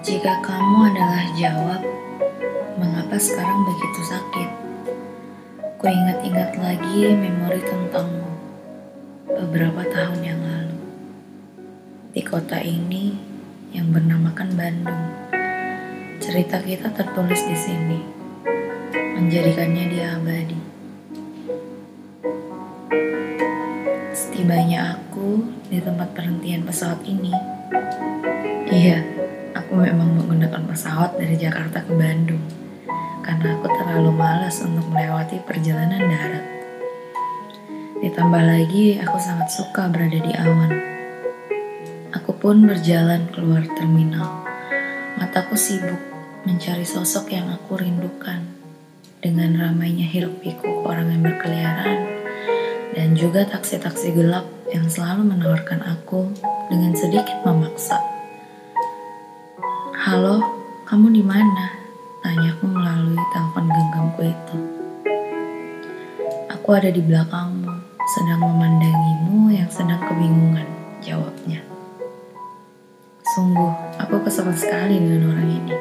adalah jawab mengapa sekarang begitu sakit. Ku ingat-ingat lagi memori tentangmu beberapa tahun yang lalu. Di kota ini yang bernamakan Bandung. Cerita kita tertulis di sini, menjadikannya dia abadi. Setibanya aku di tempat perhentian pesawat ini, iya, aku memang menggunakan pesawat dari Jakarta ke Bandung karena aku terlalu malas untuk melewati perjalanan darat. Ditambah lagi, aku sangat suka berada di awan. Aku pun berjalan keluar terminal. Mataku sibuk mencari sosok yang aku rindukan dengan ramainya hiruk pikuk orang yang berkeliaran dan juga taksi-taksi gelap yang selalu menawarkan aku dengan sedikit memaksa. Halo, kamu di mana? Tanyaku melalui telepon genggamku itu. Aku ada di belakangmu, sedang memandangimu yang sedang kebingungan, jawabnya. Sungguh, aku kesal sekali dengan orang ini.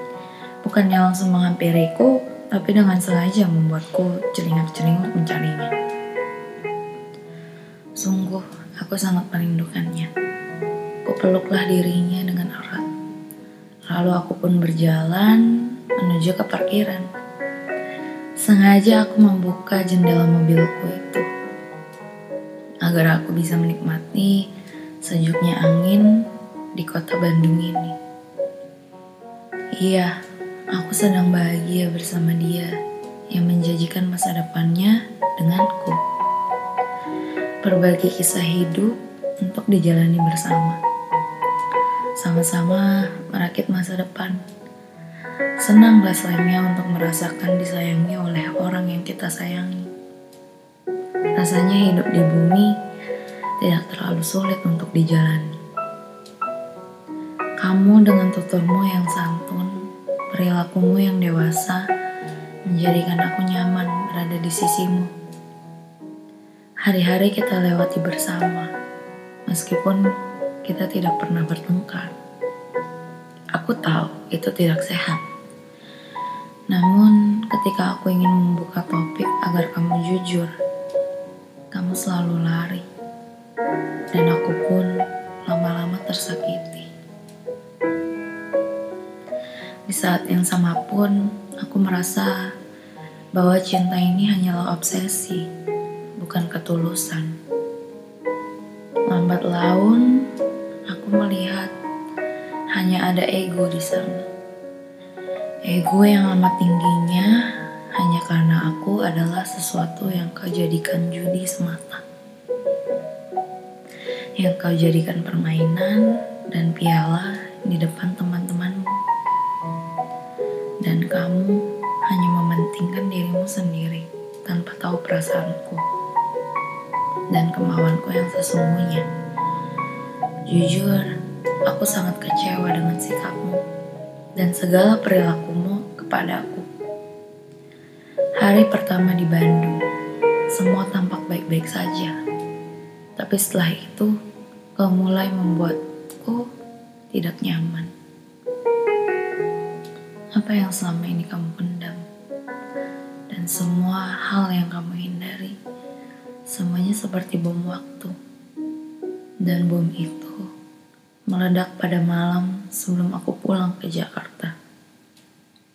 Bukannya langsung menghampiriku, tapi dengan sengaja membuatku celingak-celinguk mencarinya. Sungguh, aku sangat merindukannya. Kupeluklah dirinya dengan. Lalu aku pun berjalan menuju ke parkiran. Sengaja aku membuka jendela mobilku itu agar aku bisa menikmati sejuknya angin di kota Bandung ini. Iya, Aku sedang bahagia bersama dia yang menjanjikan masa depannya denganku. Berbagi kisah hidup untuk dijalani bersama. Sama-sama merakit masa depan. Senang rasanya untuk merasakan disayangi oleh orang yang kita sayangi. Rasanya hidup di bumi tidak terlalu sulit untuk dijalani. Kamu dengan tuturmu yang santun Perilakumu yang dewasa menjadikan aku nyaman berada di sisimu. Hari-hari kita lewati bersama, meskipun kita tidak pernah bertengkar. Aku tahu itu tidak sehat. Namun, ketika aku ingin membuka topik agar kamu jujur, kamu selalu lari, dan aku pun lama-lama tersakiti. Di saat yang sama pun, aku merasa bahwa cinta ini hanyalah obsesi, bukan ketulusan. Lambat laun, aku melihat hanya ada ego di sana. Ego yang amat tingginya hanya karena aku adalah sesuatu yang kau jadikan judi semata. Yang kau jadikan permainan dan piala di depan teman-temanmu dan kamu hanya mementingkan dirimu sendiri tanpa tahu perasaanku dan kemauanku yang sesungguhnya. Jujur, aku sangat kecewa dengan sikapmu dan segala perilakumu kepadaku. Hari pertama di Bandung, semua tampak baik-baik saja. Tapi setelah itu, kau mulai membuatku tidak nyaman. Apa yang selama ini kamu pendam dan semua hal yang kamu hindari, semuanya seperti bom waktu. Dan bom itu meledak pada malam sebelum aku pulang ke Jakarta.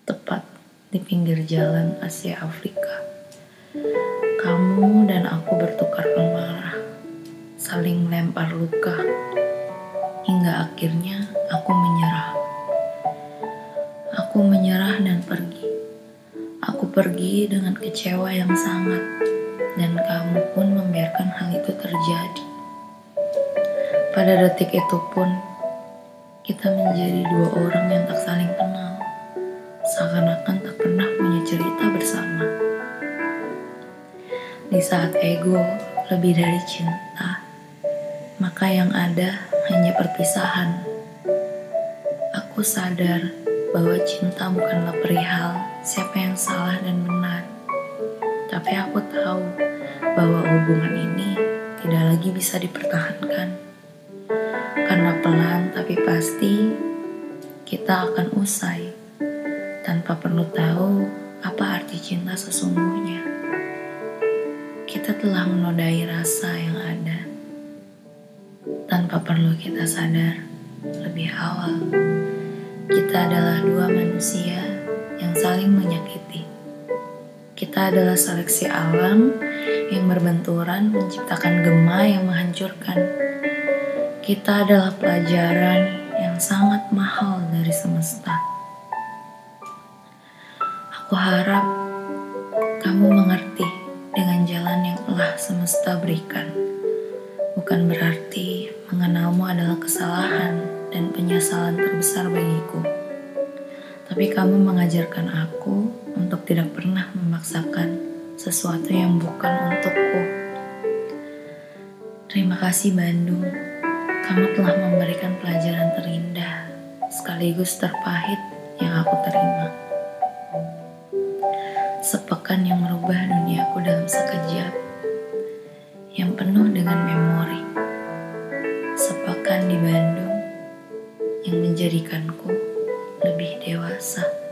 Tepat di pinggir jalan Asia Afrika. Kamu dan aku bertukar amarah, saling melempar luka, hingga akhirnya aku menyerah. Aku menyerah dan pergi. Aku pergi dengan kecewa yang sangat, dan kamu pun membiarkan hal itu terjadi. Pada detik itu pun, kita menjadi dua orang yang tak saling kenal, seakan-akan tak pernah punya cerita bersama. Di saat ego lebih dari cinta, maka yang ada hanya perpisahan. Aku sadar bahwa cinta bukanlah perihal siapa yang salah dan benar. Tapi aku tahu bahwa hubungan ini tidak lagi bisa dipertahankan. Karena pelan tapi pasti kita akan usai tanpa perlu tahu apa arti cinta sesungguhnya. Kita telah menodai rasa yang ada tanpa perlu kita sadar lebih awal. Kita adalah dua manusia yang saling menyakiti. Kita adalah seleksi alam yang berbenturan menciptakan gema yang menghancurkan. Kita adalah pelajaran yang sangat mahal dari semesta. Aku harap kamu mengerti dengan jalan yang telah semesta berikan. Bukan berarti mengenalmu adalah kesalahan dan penyesalan terbesar bagiku. Tapi kamu mengajarkan aku untuk tidak pernah memaksakan sesuatu yang bukan untukku. Terima kasih Bandung, kamu telah memberikan pelajaran terindah sekaligus terpahit yang aku terima. Sepekan yang merubah duniaku dalam sekejap, yang penuh dengan memori. Sepekan di Bandung yang menjadikanku lebih dewasa.